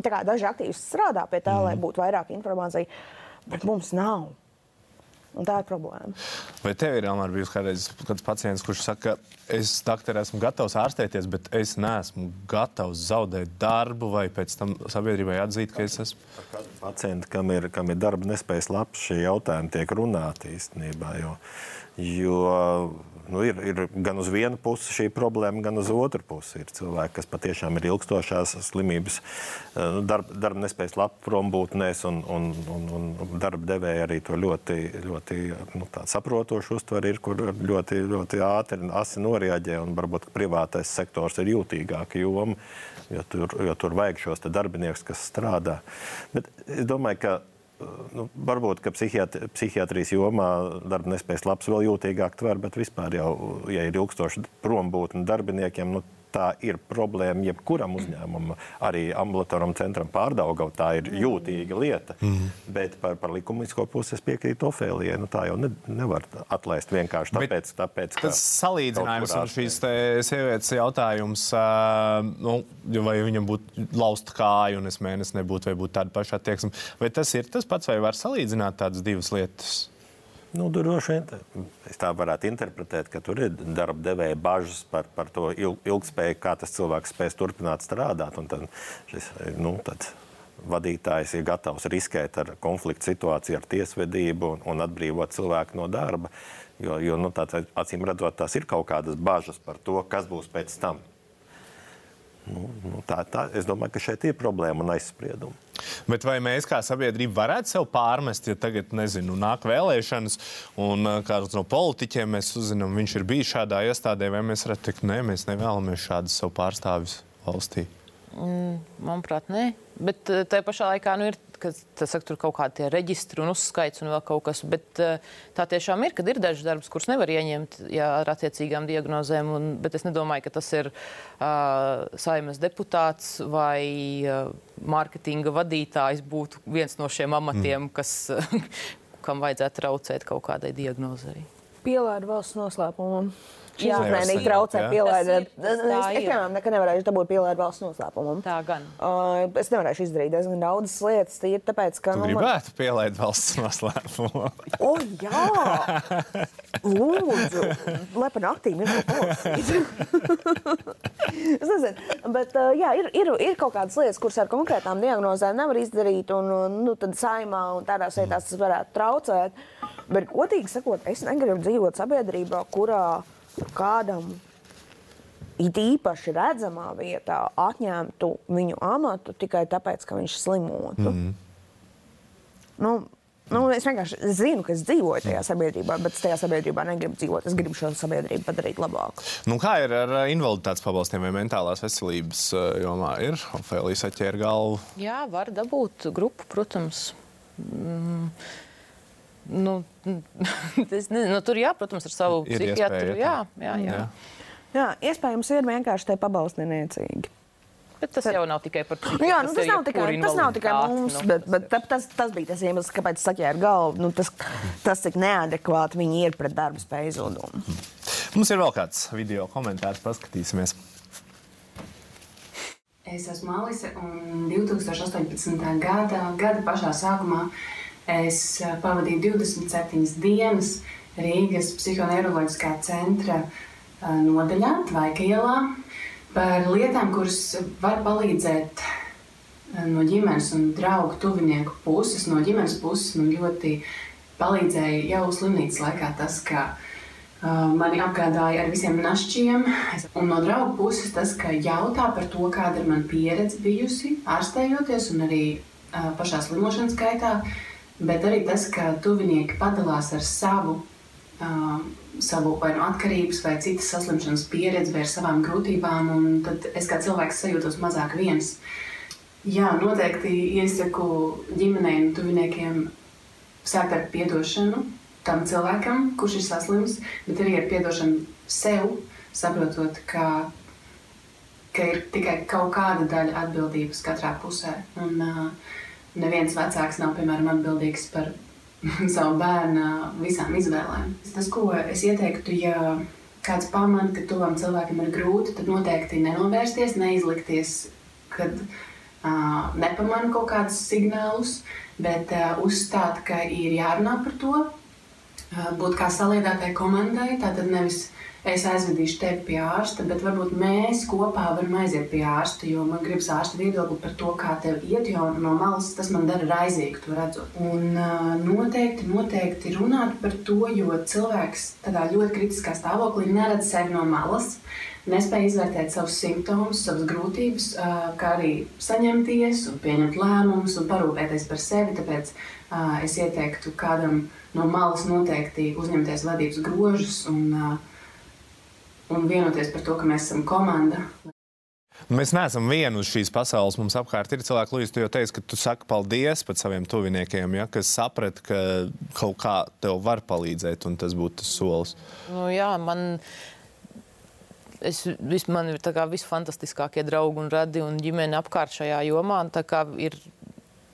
tā kā daži aktīvisti strādā pie tā, mm. lai mhm. būtu vairāk informācijas, bet mums nav. Un tā ir problēma. Vai tev ir Elmāra, bijusi kādreiz kāds pacients, kurš saka, es doktor, esmu gatavs ārstēties, bet es neesmu gatavs zaudēt darbu vai pēc tam sabiedrībai atzīt, ka es esmu? Par pacientu, kam ir, kam ir darba nespējas labs, šie jautājumi tiek runāti īstenībā. Jo, jo nu, ir, ir gan uz vienu pusi šī problēma, gan uz otru pusi. Ir cilvēki, kas patiešām ir ilgstošās slimības, eh, nu, darba, darba nespējas labi prombūtnēs, un, un, un, un darba devēja arī to ļoti, ļoti nu, saprotoši uztver, ir, kur ļoti, ļoti ātri asi norēģē, un varbūt privātais sektors ir jūtīgāka joma, jo tur, jo tur vajag šos darbiniekus, kas strādā. Bet es domāju, ka nu, varbūt, psihiatri, psihiatrijas jomā darba nespējas labs vēl jūtīgāk tver, bet vispār jau, ja ir ilgstoši prombūtni darbiniekiem, nu, tā ir problēma jebkuram uzņēmumam, arī ambulatoram centram pārdaugau. Tā ir jūtīga lieta. Mm -hmm. Bet par, par likumisko pusi es piekrītu Ofēlijai. Nu, tā jau ne, nevar atlaist vienkārši tāpēc, Bet tāpēc ka tas salīdzinājums un šīs sievietes jautājums, uh, nu, vai viņam būtu lausta kāja un es mēnesi nebūtu, vai būtu tāda paša attieksme. Vai tas ir tas pats, vai var salīdzināt tādas divas lietas? Nu, droši vien tā varētu interpretēt, ka tur ir darba devēja bažas par, par to ilgspēju, kā tas cilvēks spēs turpināt strādāt. Tad šis, nu, tad vadītājs ir gatavs riskēt ar konfliktu situāciju, ar tiesvedību un, un atbrīvot cilvēku no darba. Jo, jo nu, tāds, acīm redzot, tās ir kaut kādas bažas par to, kas būs pēc tam. Nu, nu, tā, tā, es domāju, ka šeit ir problēma un aizspriedumi. Bet vai mēs kā sabiedrība varētu sev pārmest, ja tagad, nezinu, nāk vēlēšanas, un kāds no politiķiem mēs uzzinām, viņš ir bijis šādā iestādē, vai mēs varētu teikt, nē, mēs nevēlamies šādus savu pārstāvjus valstī? Mm, manuprāt, nē. Bet tajā pašā laikā nu, ir ka saka, tur kaut kādi reģistri un uzskaits un vēl kaut kas. Bet tā tiešām ir, kad ir daži darbs, kurus nevar ieņemt jā, ar attiecīgām diagnozēm. Un, bet es nedomāju, ka tas ir uh, saimas deputāts vai uh, mārketinga vadītājs būtu viens no šiem amatiem, mm. kas, kam vajadzētu traucēt kaut kādai diagnozei. Pielāda valsts noslēpumam izmēnīgi traucē pielaidēt. Es, piemēram, nekad nevarēšu dabūt pielaidu valsts noslēpumam. Tā gan. Uh, es nevarēšu izdarīt diezgan daudzas lietas, tīri tāpēc, ka... Tu nu, gribētu man... pielaid valsts noslēpumu. o, jā! Lūdzu, lepa naktī ir es nezinu, bet uh, jā, ir, ir, ir kaut kādas lietas, kuras ar konkrētām diagnozēm nevar izdarīt, un nu, tad saimā un tādās vietās tas varētu traucēt. Bet, godīgi sakot, es negribu dzīvot sabiedrībā, kurā kādam it īpaši redzamā vietā atņemtu viņu amatu tikai tāpēc, ka viņš slimotu. Mm -hmm. nu, Nu, es vienkārši zinu, ka es dzīvoju tajā sabiedrībā, bet es tajā sabiedrībā negribu dzīvot. Es gribu šo sabiedrību padarīt labāku. Nu, kā ir ar invaliditātes pabalstiem vai mentālās veselības uh, jomā? Ir Ofēlijas atķēra galvu? Jā, var dabūt grupu, protams. Mm. Nu, nezinu, nu, tur, jā, protams, ar savu ir psihiatru. Jā, jā, jā. jā. jā, iespējams, ir vienkārši te pabalstiniecīgi. Bet tas jau nav tikai par to. Jā, nu, tas, nav tikai, tas nav tikai mums, nu, bet, bet tas, tas bija tas iemesls, kāpēc es saķēru galvu. Nu, tas, tas, cik neadekvāti viņi ir pret darba spēju zudumu. Mums ir vēl kāds video komentārs, paskatīsimies. Es esmu Alise, un 2018. gada, gada pašā sākumā es pavadīju 27 dienas Rīgas psihoneiroloģiskā centra nodaļā, Tvaika ielā par lietām, kuras var palīdzēt no ģimenes un draugu tuvinieku puses. No ģimenes puses man ļoti palīdzēja jau slimnīcas laikā tas, ka uh, mani apgādāja ar visiem našķiem. Un no draugu puses tas, ka jautā par to, kāda ir mana pieredze bijusi ārstējoties un arī uh, pašā slimošanas gaitā, bet arī tas, ka tuvinieki padalās ar savu uh, savu vai nu atkarības, vai citas saslimšanas pieredzi, vai ar savām grūtībām, un tad es kā cilvēks sajūtos mazāk viens. Jā, noteikti iesaku ģimenei un tuviniekiem sākt ar atdošanu tam cilvēkam, kurš ir saslims, bet arī ar atdošanu sev, saprotot, ka, ka ir tikai kaut kāda daļa atbildības katrā pusē. Un uh, neviens vecāks nav, piemēram, atbildīgs par savu bērnu visām izvēlēm. Tas, ko es ieteiktu, ja kāds pamana, ka tuvam cilvēkam ir grūti, tad noteikti nenovērsties, neizlikties, kad uh, nepamana kaut kādus signālus, bet uh, uzstāt, ka ir jārunā par to, uh, būt kā saliedētai komandai, tātad nevis es aizvedīšu tevi pie ārsta, bet varbūt mēs kopā varam aiziet pie ārsta, jo man gribas ārsta viedokli par to, kā tev iet, jo no malas tas man dara raizīgi to redzot. Un uh, noteikti, noteikti runāt par to, jo cilvēks tādā ļoti kritiskā stāvoklī neredz sevi no malas, nespēja izvērtēt savus simptomus, savas grūtības, uh, kā arī saņemties un pieņemt lēmumus un parūpēties par sevi, tāpēc uh, es ieteiktu kādam no malas noteikti uzņemties vadības grožus un uh, un vienoties par to, ka mēs esam komanda. Mēs neesam vieni uz šīs pasaules. Mums apkārt ir cilvēki, Lūdzu, tu jau teici, ka tu saki paldies pat saviem tuviniekiem, ja, kas saprat, ka kaut kā tev var palīdzēt, un tas būtu tas solis. Nu, jā, man, es, vis, man ir visfantastiskākie draugi un radi un ģimene apkārt šajā jomā. Ir,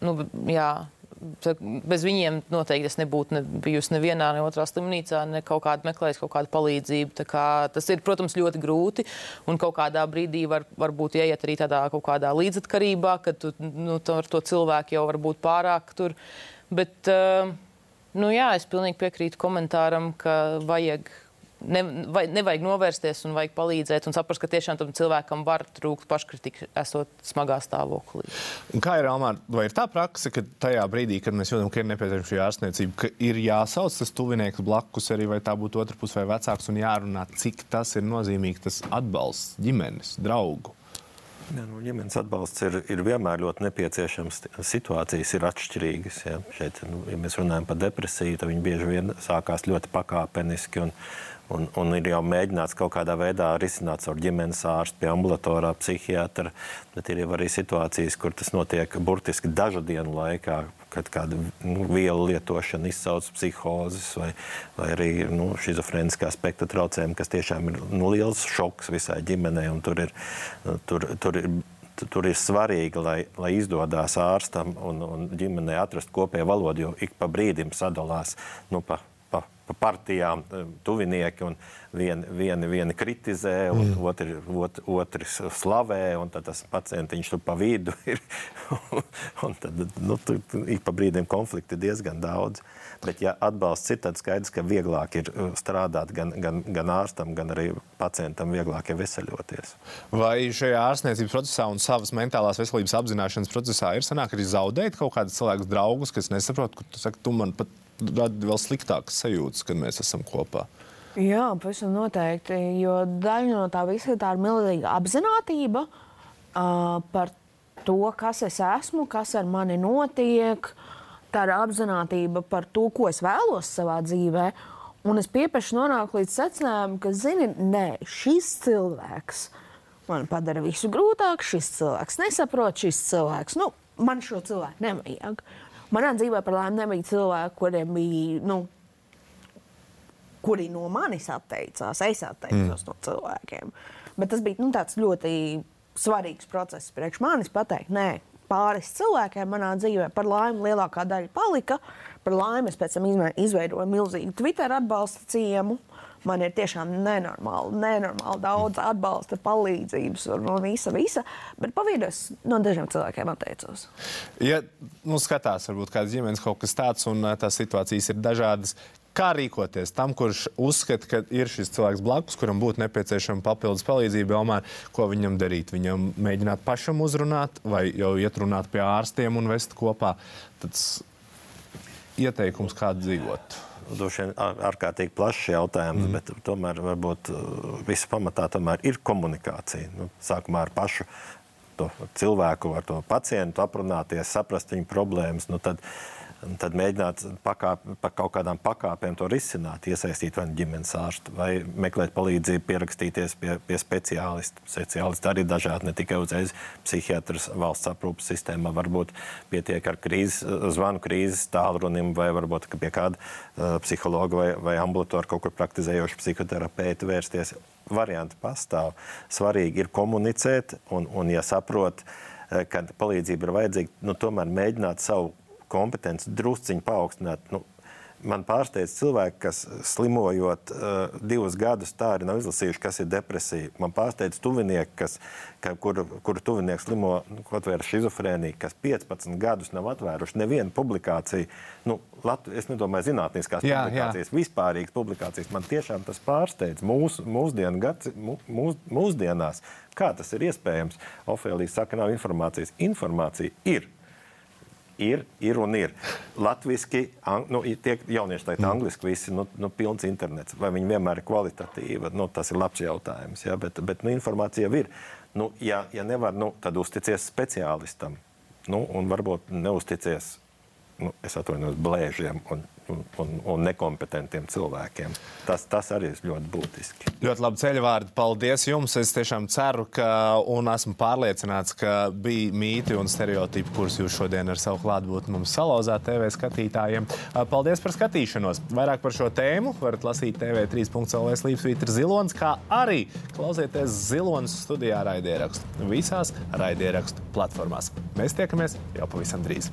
nu, jā, bez viņiem noteikti es nebūtu ne, bijusi nevienā, ne otrā slimnīcā, ne kaut kāda meklējis kaut kādu palīdzību. Kā, tas ir, protams, ļoti grūti. Un kaut kādā brīdī var, varbūt ieiet arī tādā kaut kādā līdzatkarībā, kad tu nu, ar to cilvēku jau var būt pārāk tur. Bet, uh, nu, jā, es pilnīgi piekrītu komentāram, ka vajag ne, vai, nevajag novērsties un vajag palīdzēt un saprast, ka tiešām tam cilvēkam var trūkt paškritika, esot smagā stāvoklī. Un kā ir Almāra, vai ir tā praksa, ka tajā brīdī, kad mēs jūtam, ka ir nepieciešama šī ārstniecība, ka ir jāsauc tas tuvinieks blakus arī, vai tā būtu otra puse vai vecāks, un jārunā, cik tas ir nozīmīgi, tas atbalsts ģimenes, draugu? Ja, nu, ģimenes atbalsts ir, ir vienmēr ļoti nepieciešams. Situācijas ir atšķirīgas. Ja. Šeit, nu, ja mēs runājam par depresiju, tad viņi bieži vien sākās ļoti pakāpeniski. Un, Un, un ir jau mēģināts kaut kādā veidā risināt ar ģimenes ārstu, pie ambulatorā, psihiatra. Bet ir arī situācijas, kur tas notiek burtiski dažu dienu laikā, kad kāda nu, viela lietošana izsauc psihozes vai, vai arī nu, schizofrēniskā spektra traucējumi, kas tiešām ir nu, liels šoks visai ģimenei. Tur ir, tur, tur ir tur ir svarīgi, lai, lai izdodas ārstam un, un ģimenei atrast kopēju valodu, jo ik pa brīdim sadalās nu, pa pa partijām eh, tuvinieki. Vieni, vieni, vieni kritizē, un mm. otri, ot, otri slavē, un tas pacientiņš tur pa vidu ir. un tad nu, tur ik pa brīdim konflikti diezgan daudz. Bet, ja atbalsts ir, tad skaidrs, ka vieglāk ir uh, strādāt gan, gan, gan ārstam, gan arī pacientam, vieglāk ir veseļoties. Vai šajā ārstniecības procesā un savas mentālās veselības apzināšanas procesā ir sanāk arī zaudēt kaut kādus cilvēkus, draugus, kas nesaprot, ka tu saki, tu man pat rada vēl sliktākas sajūtas, kad mēs esam kopā. Jā, pavisam noteikti. Jo daļa no tā visa tā ir milzīga apziņotība uh, par to, kas es esmu, kas ar mani notiek. Tā ir apziņotība par to, ko es vēlos savā dzīvē. Un es piepieši nonāku līdz secinājumam, ka, zini, nē, šis cilvēks man padara visu grūtāk, šis cilvēks nesaprot, šis cilvēks, nu, man šo cilvēku nevajag. Manā dzīvē par laimi nebija cilvēki, kuriem bija. Nu, Kuri no manis atteicās, es atteicos mm. no cilvēkiem. Bet tas bija nu, ļoti svarīgs process priekš manis pateikt, nē, pāris cilvēkiem manā dzīvē. Par laimi lielākā daļa palika. Par laimi es pēc tam izveidoju milzīgu Twitter atbalsta ciemu. Man ir tiešām nenormāli, nenormāli daudz atbalsta, palīdzības un, un visa, visa. Bet pavīdos no dažiem cilvēkiem atteicos. Ja nu, skatās, varbūt kāds ģimenes kaut kas tāds, un tās situācijas ir dažādas, Kā rīkoties tam, kurš uzskata, ka ir šis cilvēks blakus, kuram būtu nepieciešama papildus palīdzība, Elmār, ko viņam darīt? Viņam mēģināt pašam uzrunāt, vai jau iet runāt pie ārstiem un vest kopā? Tas ieteikums, kā dzīvot. Droši vien ārkārtīgi plašs jautājums, mm. bet tomēr varbūt viss pamatā tomēr ir komunikācija. Nu, sākumā ar pašu cilvēku, ar to pacientu aprunāties, saprast viņa problēmas. Nu, tad, uh, tad mēģināt pakāp, pa kaut kādām pakāpēm to risināt, iesaistīt vai nu ģimenes ārstu, vai meklēt palīdzību, pierakstīties pie, pie speciālista. Speciālisti arī dažādi, ne tikai uzreiz psihiatrs valsts aprūpas sistēmā. Varbūt pietiek ar krīzes, zvanu krīzes tālrunim, vai varbūt pie kāda uh, psihologa vai, vai ambulatora kaut kur praktizējoša psihoterapeita vērsties. Varianti pastāv. Svarīgi ir komunicēt, un, un ja saprot, ka palīdzība ir vajadzīga, nu, tomēr mēģināt savu kompetenci drusciņi paaugstināt. Nu, man pārsteidz cilvēki, kas slimojot uh, divus gadus, tā arī nav izlasījuši, kas ir depresija. Man pārsteidz tuvinieki, kas, ka, kur, kur tuvinieks slimo nu, kaut vai ar schizofrēniju, kas 15 gadus nav atvēruši nevienu publikāciju. Nu, Lat, es nedomāju, zinātniskās jā, publikācijas, jā. vispārīgas publikācijas. Man tiešām tas pārsteidz mūsu, mūsdienu gads, mūs, mūsdienās. Kā tas ir iespējams? Ofēlija saka, nav informācijas. Informācija ir ir, ir un ir. Latvijasiski, nu, tie jaunieši teikt, mm. angliski visi, nu, nu, pilns internets. Vai viņi vienmēr ir kvalitatīva? Nu, tas ir labs jautājums. Ja? Bet, bet nu, informācija jau ir. Nu, ja, ja nevar, nu, tad uzticies speciālistam. Nu, un varbūt neusticies, nu, es atvainojos, blēžiem un un, un, un nekompetentiem cilvēkiem. Tas, tas arī ir ļoti būtiski. Ļoti labi ceļvārdi. Paldies jums. Es tiešām ceru, ka un esmu pārliecināts, ka bija mīti un stereotipi, kurus jūs šodien ar savu klātbūtni mums salauzāt TV skatītājiem. Paldies par skatīšanos. Vairāk par šo tēmu varat lasīt TV3.CLV slīpsvītra zilonis, kā arī klausieties zilonis studijā raidierakstu visās raidierakstu platformās. Mēs tiekamies jau pavisam drīz.